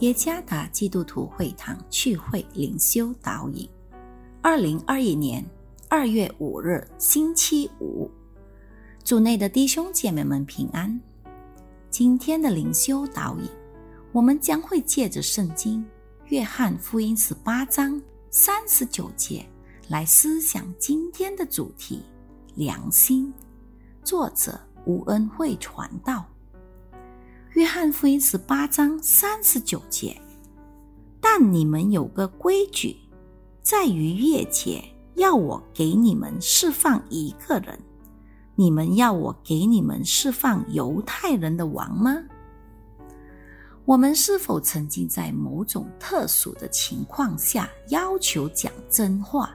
耶加达基督徒会堂聚会灵修导引，二零二一年二月五日星期五，主内的弟兄姐妹们平安。今天的灵修导引，我们将会借着圣经《约翰福音》十八章三十九节来思想今天的主题——良心。作者吴恩惠传道。约翰福音十八章三十九节，但你们有个规矩，在于月节要我给你们释放一个人，你们要我给你们释放犹太人的王吗？我们是否曾经在某种特殊的情况下要求讲真话，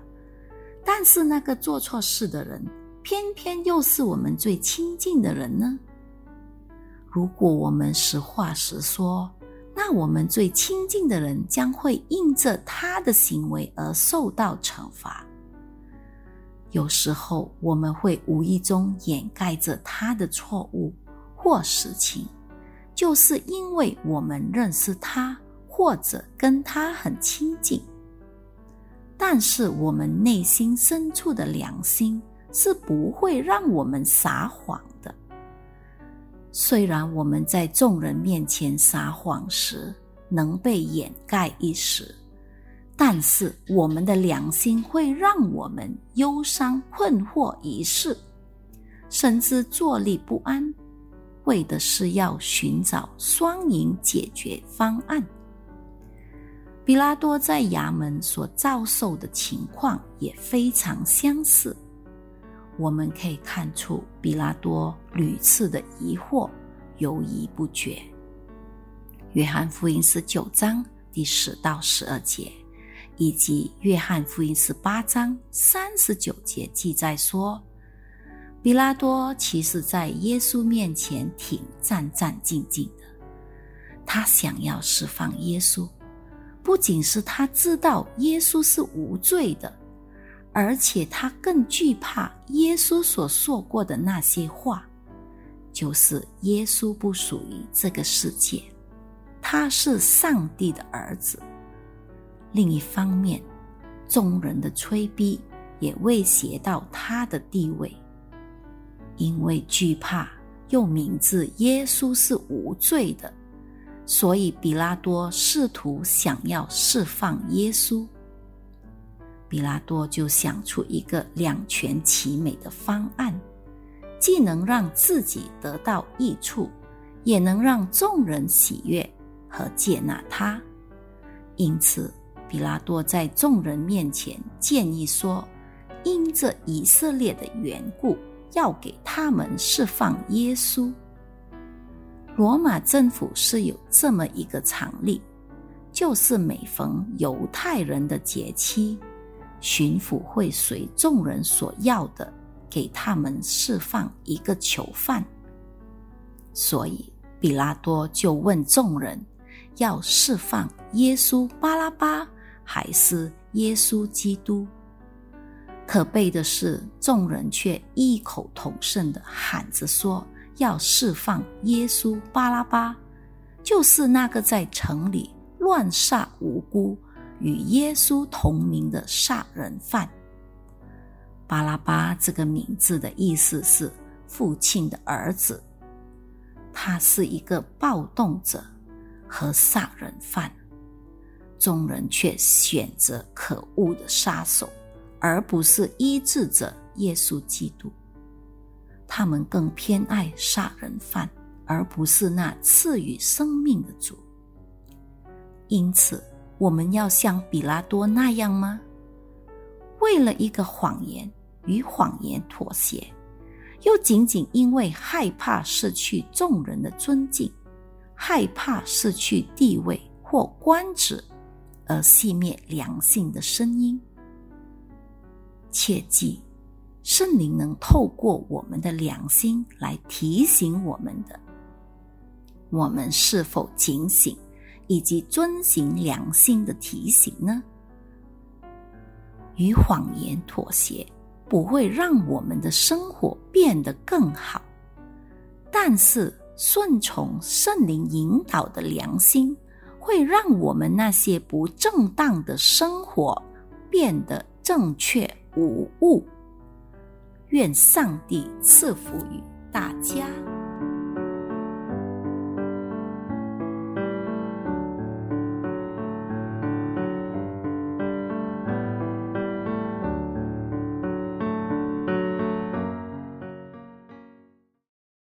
但是那个做错事的人，偏偏又是我们最亲近的人呢？如果我们实话实说，那我们最亲近的人将会因着他的行为而受到惩罚。有时候我们会无意中掩盖着他的错误或实情，就是因为我们认识他或者跟他很亲近。但是我们内心深处的良心是不会让我们撒谎。虽然我们在众人面前撒谎时能被掩盖一时，但是我们的良心会让我们忧伤困惑一世，甚至坐立不安，为的是要寻找双赢解决方案。比拉多在衙门所遭受的情况也非常相似。我们可以看出，比拉多屡次的疑惑、犹疑不决。约翰福音十九章第十到十二节，以及约翰福音十八章三十九节记载说，比拉多其实在耶稣面前挺战战兢兢的。他想要释放耶稣，不仅是他知道耶稣是无罪的。而且他更惧怕耶稣所说过的那些话，就是耶稣不属于这个世界，他是上帝的儿子。另一方面，众人的催逼也威胁到他的地位，因为惧怕又明知耶稣是无罪的，所以比拉多试图想要释放耶稣。比拉多就想出一个两全其美的方案，既能让自己得到益处，也能让众人喜悦和接纳他。因此，比拉多在众人面前建议说：“因着以色列的缘故，要给他们释放耶稣。”罗马政府是有这么一个常例，就是每逢犹太人的节期。巡抚会随众人所要的，给他们释放一个囚犯。所以，比拉多就问众人：要释放耶稣巴拉巴，还是耶稣基督？可悲的是，众人却异口同声的喊着说：要释放耶稣巴拉巴，就是那个在城里乱杀无辜。与耶稣同名的杀人犯巴拉巴，这个名字的意思是父亲的儿子。他是一个暴动者和杀人犯，众人却选择可恶的杀手，而不是医治者耶稣基督。他们更偏爱杀人犯，而不是那赐予生命的主。因此。我们要像比拉多那样吗？为了一个谎言与谎言妥协，又仅仅因为害怕失去众人的尊敬，害怕失去地位或官职，而熄灭良性的声音？切记，圣灵能透过我们的良心来提醒我们的，我们是否警醒？以及遵行良心的提醒呢？与谎言妥协不会让我们的生活变得更好，但是顺从圣灵引导的良心会让我们那些不正当的生活变得正确无误。愿上帝赐福于大家。